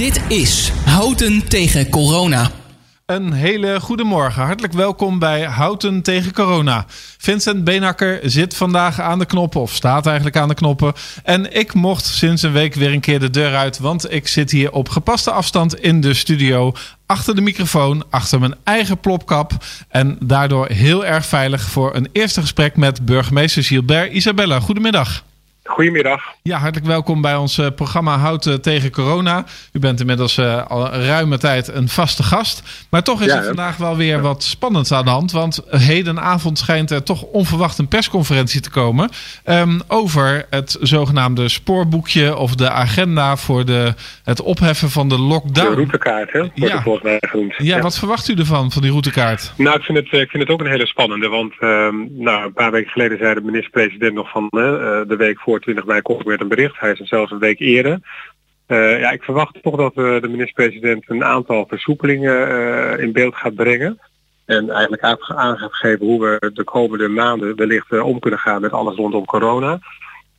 Dit is Houten tegen Corona. Een hele goede morgen. Hartelijk welkom bij Houten tegen Corona. Vincent Beenhakker zit vandaag aan de knoppen, of staat eigenlijk aan de knoppen. En ik mocht sinds een week weer een keer de deur uit, want ik zit hier op gepaste afstand in de studio. Achter de microfoon, achter mijn eigen plopkap. En daardoor heel erg veilig voor een eerste gesprek met burgemeester Gilbert Isabella. Goedemiddag. Goedemiddag. Ja, hartelijk welkom bij ons eh, programma Houten tegen Corona. U bent inmiddels uh, al een ruime tijd een vaste gast. Maar toch is ja, er vandaag wel weer wat spannends aan de hand. Want hedenavond schijnt er toch onverwacht een persconferentie te komen. Um, over het zogenaamde spoorboekje of de agenda voor de, het opheffen van de lockdown. De routekaart, hè? Wordt ja. volgens mij genoemd. Ja, ja, wat verwacht u ervan, van die routekaart? Nou, ik vind het, ik vind het ook een hele spannende. Want um, nou, een paar weken geleden zei de minister-president nog van uh, de week voor 20 mei komt weer een bericht. Hij is er zelfs een week eerder. Uh, ja, ik verwacht toch dat uh, de minister-president een aantal versoepelingen uh, in beeld gaat brengen. En eigenlijk aan geven hoe we de komende maanden wellicht om kunnen gaan met alles rondom corona.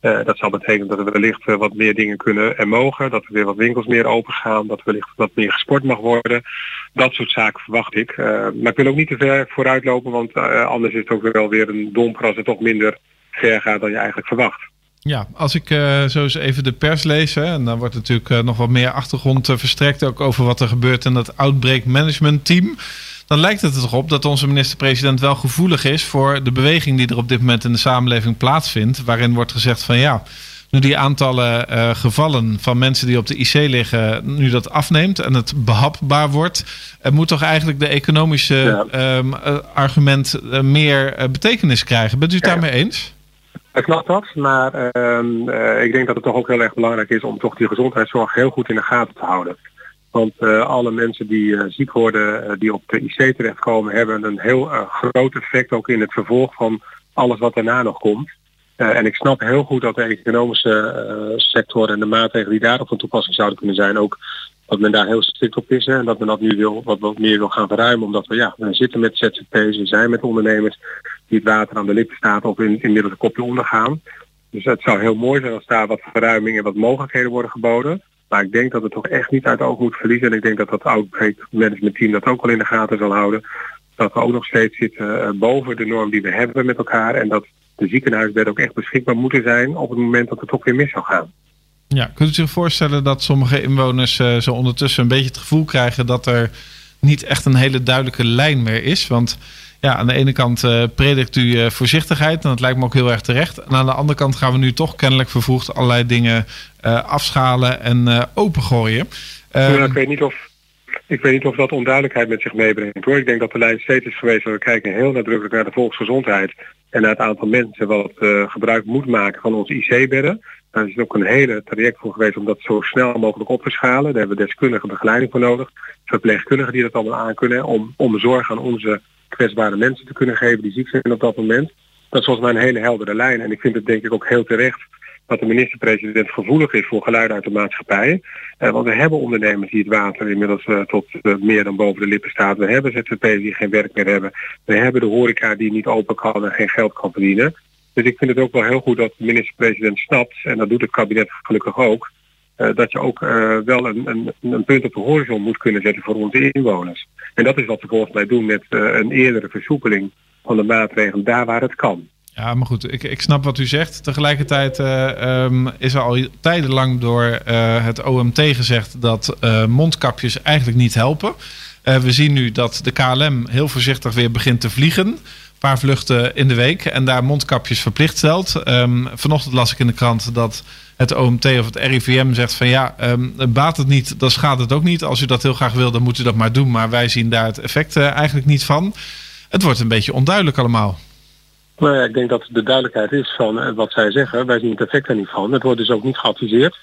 dat zal betekenen dat er wellicht wat meer dingen kunnen en mogen. Dat er weer wat winkels meer open gaan. Dat wellicht wat meer gesport mag worden. Dat soort zaken verwacht ik. maar ik wil ook niet te ver vooruitlopen. Want anders is het ook wel weer een domper als het toch minder ver gaat dan je eigenlijk verwacht. Ja, als ik uh, zo eens even de pers lees, hè, en dan wordt natuurlijk uh, nog wat meer achtergrond uh, verstrekt, ook over wat er gebeurt in dat Outbreak Management Team. Dan lijkt het er toch op dat onze minister-president wel gevoelig is voor de beweging die er op dit moment in de samenleving plaatsvindt. Waarin wordt gezegd van ja, nu die aantallen gevallen van mensen die op de IC liggen, nu dat afneemt en het behapbaar wordt, moet toch eigenlijk de economische ja. um, argument meer betekenis krijgen. Bent u het daarmee eens? Ik snap dat, maar uh, uh, ik denk dat het toch ook heel erg belangrijk is om toch die gezondheidszorg heel goed in de gaten te houden. Want uh, alle mensen die ziek worden, die op de IC terechtkomen, hebben een heel groot effect ook in het vervolg van alles wat daarna nog komt. en ik snap heel goed dat de economische sector en de maatregelen die daarop van toepassing zouden kunnen zijn, ook dat men daar heel strikt op is hè, en dat men dat nu wil, wat, meer wil gaan verruimen. Omdat we, ja, we zitten met ZZP's, we zijn met ondernemers die het water aan de lippen staat of in, inmiddels een kopje ondergaan. Dus het zou heel mooi zijn als daar wat verruiming en wat mogelijkheden worden geboden. Maar ik denk dat het toch echt niet uit oog moet verliezen. En ik denk dat dat outbreak management team dat ook wel in de gaten zal houden. Dat we ook nog steeds zitten uh, boven de norm die we hebben met elkaar. En dat de ziekenhuisbedden ook echt beschikbaar moeten zijn op het moment dat het toch weer mis zou gaan. Ja, kunt u zich voorstellen dat sommige inwoners uh, zo ondertussen een beetje het gevoel krijgen dat er niet echt een hele duidelijke lijn meer is? Want ja, aan de ene kant uh, predikt u uh, voorzichtigheid en dat lijkt me ook heel erg terecht. En aan de andere kant gaan we nu toch kennelijk vervoegd allerlei dingen afschalen en opengooien. Ja, ik weet niet of ik weet niet of dat onduidelijkheid met zich meebrengt hoor. Ik denk dat de lijn steeds is geweest. We kijken heel nadrukkelijk naar de volksgezondheid en naar het aantal mensen wat uh, gebruik moet maken van onze IC-bedden. Daar is ook een hele traject voor geweest om dat zo snel mogelijk op te schalen. Daar hebben we deskundige begeleiding voor nodig. Verpleegkundigen die dat allemaal aan kunnen om, om zorg aan onze kwetsbare mensen te kunnen geven die ziek zijn op dat moment. Dat is volgens mij een hele heldere lijn. En ik vind het denk ik ook heel terecht dat de minister-president gevoelig is voor geluiden uit de maatschappij. Uh, want we hebben ondernemers die het water inmiddels uh, tot uh, meer dan boven de lippen staat. We hebben ZZP'ers die geen werk meer hebben. We hebben de horeca die niet open kan en geen geld kan verdienen. Dus ik vind het ook wel heel goed dat de minister-president snapt, en dat doet het kabinet gelukkig ook, dat je ook wel een, een, een, punt op de horizon moet kunnen zetten voor onze inwoners. En dat is wat we volgens mij doen met een eerdere versoepeling van de maatregelen daar waar het kan. Ja, maar goed, ik, ik snap wat u zegt. Tegelijkertijd uh, um, is er al tijdenlang door uh, het OMT gezegd dat uh, mondkapjes eigenlijk niet helpen. we zien nu dat de KLM heel voorzichtig weer begint te vliegen. Een paar vluchten in de week en daar mondkapjes verplicht stelt. Um, vanochtend las ik in de krant dat het OMT of het RIVM zegt van ja, um, baat het niet, dan schaadt het ook niet. Als u dat heel graag wil, dan moet u dat maar doen. Maar wij zien daar het effect eigenlijk niet van. Het wordt een beetje onduidelijk allemaal. Nou ja, ik denk dat de duidelijkheid is van wat zij zeggen. Wij zien het effect er niet van. Het wordt dus ook niet geadviseerd.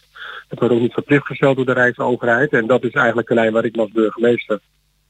Het wordt ook niet verplicht gesteld door de Rijksoverheid. En dat is eigenlijk de lijn waar ik als burgemeester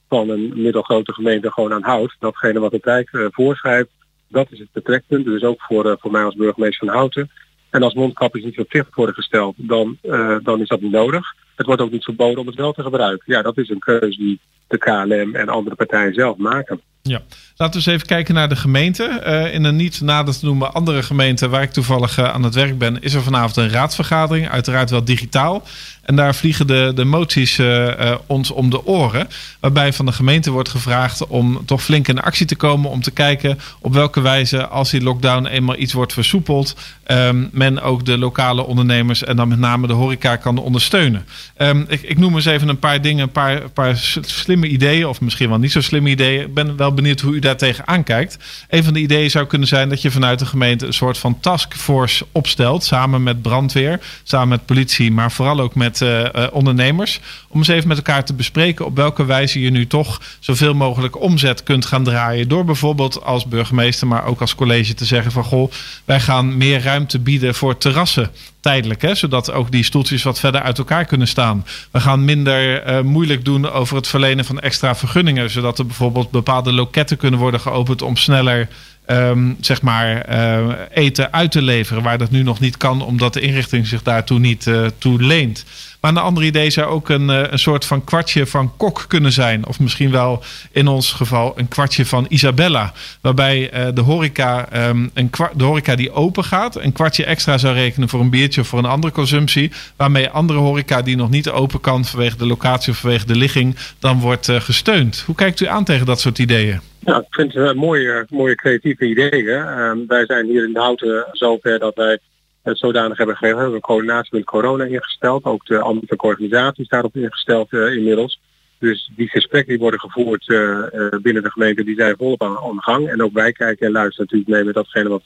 van een middelgrote gemeente gewoon aan houd. Datgene wat het Rijk uh, voorschrijft, dat is het betrekpunt. Dus ook voor, uh, voor mij als burgemeester van Houten. En als mondkapjes niet verplicht worden gesteld, dan, dan is dat niet nodig. Het wordt ook niet verboden om het wel te gebruiken. Ja, dat is een keuze die de KLM en andere partijen zelf maken. Ja, laten we eens even kijken naar de gemeente. Uh, in een niet nader te noemen andere gemeente waar ik toevallig uh, aan het werk ben, is er vanavond een raadsvergadering. Uiteraard wel digitaal. En daar vliegen de, de moties uh, ons om de oren. Waarbij van de gemeente wordt gevraagd om toch flink in actie te komen. Om te kijken op welke wijze, als die lockdown eenmaal iets wordt versoepeld, um, men ook de lokale ondernemers en dan met name de horeca kan ondersteunen. Um, ik, ik, noem eens even een paar dingen, een paar, paar slimme ideeën, of misschien wel niet zo slimme ideeën. Ik ben wel benieuwd hoe u daar tegenaan kijkt. Een van de ideeën zou kunnen zijn dat je vanuit de gemeente een soort van taskforce opstelt. Samen met brandweer, samen met politie, maar vooral ook met uh, uh, ondernemers. Om eens even met elkaar te bespreken op welke wijze je nu toch zoveel mogelijk omzet kunt gaan draaien. Door bijvoorbeeld als burgemeester, maar ook als college te zeggen van goh, wij gaan meer ruimte bieden voor terrassen tijdelijk, hè, zodat ook die stoeltjes wat verder uit elkaar kunnen staan. We gaan minder uh, moeilijk doen over het verlenen van extra vergunningen, zodat er bijvoorbeeld bepaalde loketten kunnen worden geopend om sneller um, zeg maar uh, eten uit te leveren, waar dat nu nog niet kan, omdat de inrichting zich daartoe niet uh, toe leent. Maar een ander idee zou ook een, een soort van kwartje van kok kunnen zijn. Of misschien wel in ons geval een kwartje van Isabella. Waarbij de, horeca, um, een de horeca die open gaat, een kwartje extra zou rekenen voor een biertje of voor een andere consumptie. Waarmee andere horeca die nog niet open kan vanwege de locatie of vanwege de ligging, dan wordt gesteund. Hoe kijkt u aan tegen dat soort ideeën? Ja, ik vind het mooie, mooie creatieve ideeën. Uh, wij zijn hier in de Houten zover dat wij het zodanig hebben gegeven. We hebben coördinatie met corona ingesteld. Ook de ambtelijke organisatie is daarop ingesteld uh, inmiddels. Dus die gesprekken die worden gevoerd uh, binnen de gemeente, die zijn volop aan, aan gang. En ook wij kijken en luisteren natuurlijk mee met datgene wat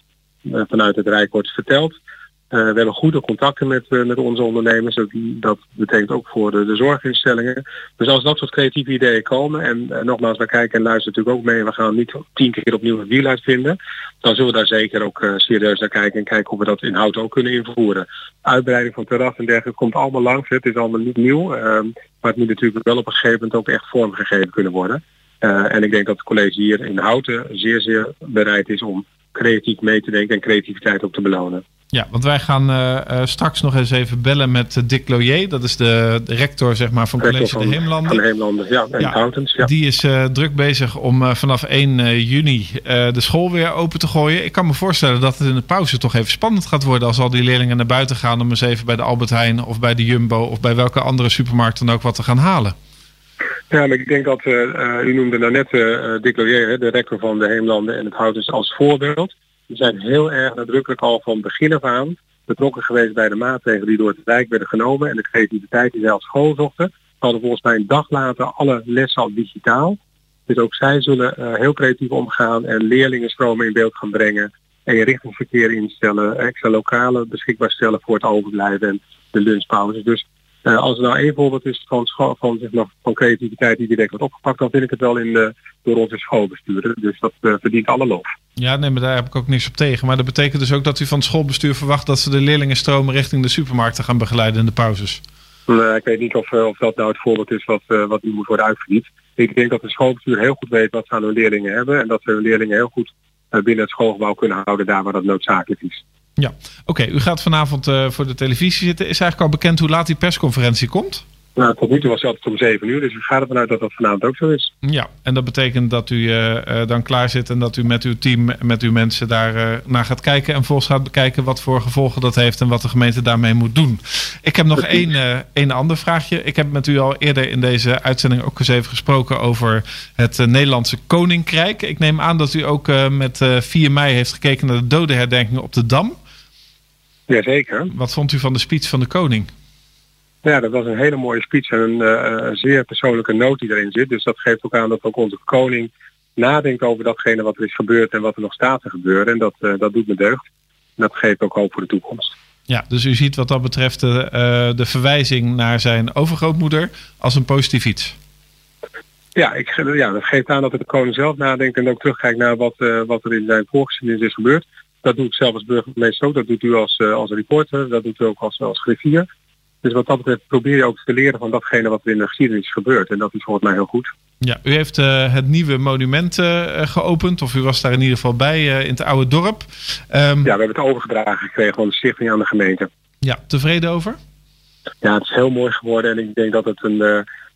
vanuit het Rijk wordt verteld. Uh, we hebben goede contacten met, uh, met onze ondernemers. Dat, dat betekent ook voor de, zorginstellingen. Dus als dat soort creatieve ideeën komen, en uh, nogmaals, we kijken en luisteren natuurlijk ook mee. We gaan niet tien keer opnieuw het wiel uitvinden. Dan zullen we daar zeker ook serieus naar kijken en kijken of we dat inhoud ook kunnen invoeren. Uitbreiding van terras en dergelijke komt allemaal langs. Het is allemaal niet nieuw. Ehm, maar het moet natuurlijk wel op een gegeven moment ook echt vormgegeven kunnen worden. en ik denk dat het college hier in Houten zeer, zeer bereid is om creatief mee te denken en creativiteit ook te belonen. Ja, want wij gaan uh, uh, straks nog eens even bellen met uh, Dick Loyer. Dat is de, de rector zeg maar, van College van, de Heemlanden. Van de Heemlanden, ja. En ja, ja. Die is druk bezig om vanaf 1 juni de school weer open te gooien. Ik kan me voorstellen dat het in de pauze toch even spannend gaat worden... als al die leerlingen naar buiten gaan om eens even bij de Albert Heijn... of bij de Jumbo of bij welke andere supermarkt dan ook wat te gaan halen. Ja, maar ik denk dat, u noemde nou net Dick Loyer, de rector van de Heemlanden... en het houdt dus als voorbeeld... We zijn heel erg nadrukkelijk al van begin af aan betrokken geweest bij de maatregelen die door het Rijk werden genomen en de creativiteit die zij als school zochten. We hadden volgens mij een dag later alle lessen al digitaal. Dus ook zij zullen uh, heel creatief omgaan en leerlingenstromen in beeld gaan brengen. En je richtingsverkeer instellen, extra lokalen beschikbaar stellen voor het overblijven en de lunchpauze. Dus uh, als er nou één voorbeeld is van, van, zeg maar, van creativiteit die direct wordt opgepakt, dan vind ik het wel in de, door onze schoolbesturen. Dus dat uh, verdient alle lof. Ja, nee, maar daar heb ik ook niks op tegen. Maar dat betekent dus ook dat u van het schoolbestuur verwacht dat ze de leerlingen stromen richting de supermarkten gaan begeleiden in de pauzes. Ik weet niet of, of dat nou het voorbeeld is wat, wat nu moet worden uitgediend. Ik denk dat het schoolbestuur heel goed weet wat ze aan hun leerlingen hebben en dat ze hun leerlingen heel goed binnen het schoolgebouw kunnen houden daar waar dat noodzakelijk is. Ja, oké. Okay, u gaat vanavond uh, voor de televisie zitten. Is eigenlijk al bekend hoe laat die persconferentie komt? Nou, tot nu toe was het altijd om 7 uur, dus ik ga ervan uit dat dat vanavond ook zo is. Ja, en dat betekent dat u uh, uh, dan klaar zit en dat u met uw team, met uw mensen daar uh, naar gaat kijken. En volgens gaat bekijken wat voor gevolgen dat heeft en wat de gemeente daarmee moet doen. Ik heb nog één, één ander vraagje. Ik heb met u al eerder in deze uitzending ook eens even gesproken over het Nederlandse Koninkrijk. Ik neem aan dat u ook met 4 mei heeft gekeken naar de dodenherdenkingen op de Dam. Jazeker. Wat vond u van de speech van de koning? Ja, dat was een hele mooie speech en een uh, zeer persoonlijke noot die erin zit. Dus dat geeft ook aan dat ook onze koning nadenkt over datgene wat er is gebeurd en wat er nog staat te gebeuren. En dat, uh, dat doet me deugd. En dat geeft ook hoop voor de toekomst. Ja, dus u ziet wat dat betreft de, uh, de verwijzing naar zijn overgrootmoeder als een positief iets. Ja, ik, ja, dat geeft aan dat de koning zelf nadenkt en ook terugkijkt naar wat, wat er in zijn voorgeschiedenis is gebeurd. Dat doe ik zelf als burgemeester ook, dat doet u als, als reporter, dat doet u ook als, als griffier. Dus wat dat betreft probeer je ook te leren van datgene wat er in de geschiedenis gebeurt. En dat is volgens mij heel goed. Ja, u heeft uh, het nieuwe monument uh, geopend. Of u was daar in ieder geval bij uh, in het oude dorp. Um, ja, we hebben het overgedragen gekregen van de stichting aan de gemeente. Ja, tevreden over? Ja, het is heel mooi geworden. En ik denk dat het een,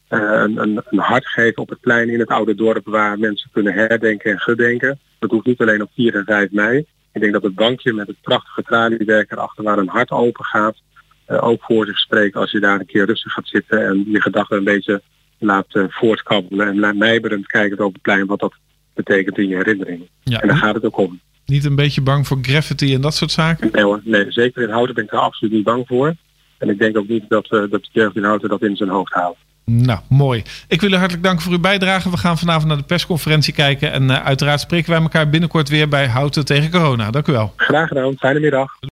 een, een, een hart geven op het plein in het oude dorp waar mensen kunnen herdenken en gedenken. Dat hoeft niet alleen op 4 en 5 mei. Ik denk dat het bankje met het prachtige traliewerk erachter waar een hart open gaat, ook voor zich spreekt als je daar een keer rustig gaat zitten en je gedachten een beetje laat uh, voortkabbelen en mijmerend kijken op het plein wat dat betekent in je herinnering. Ja. En daar gaat het ook om. Niet een beetje bang voor graffiti en dat soort zaken? Nee hoor, nee, zeker in Houten ben ik daar absoluut niet bang voor. En ik denk ook niet dat, uh, dat de jeugd in Houten dat in zijn hoofd haalt. Nou, mooi. Ik wil u hartelijk danken voor uw bijdrage. We gaan vanavond naar de persconferentie kijken. En uh, uiteraard spreken wij elkaar binnenkort weer bij Houten tegen Corona. Dank u wel. Graag gedaan. Fijne middag.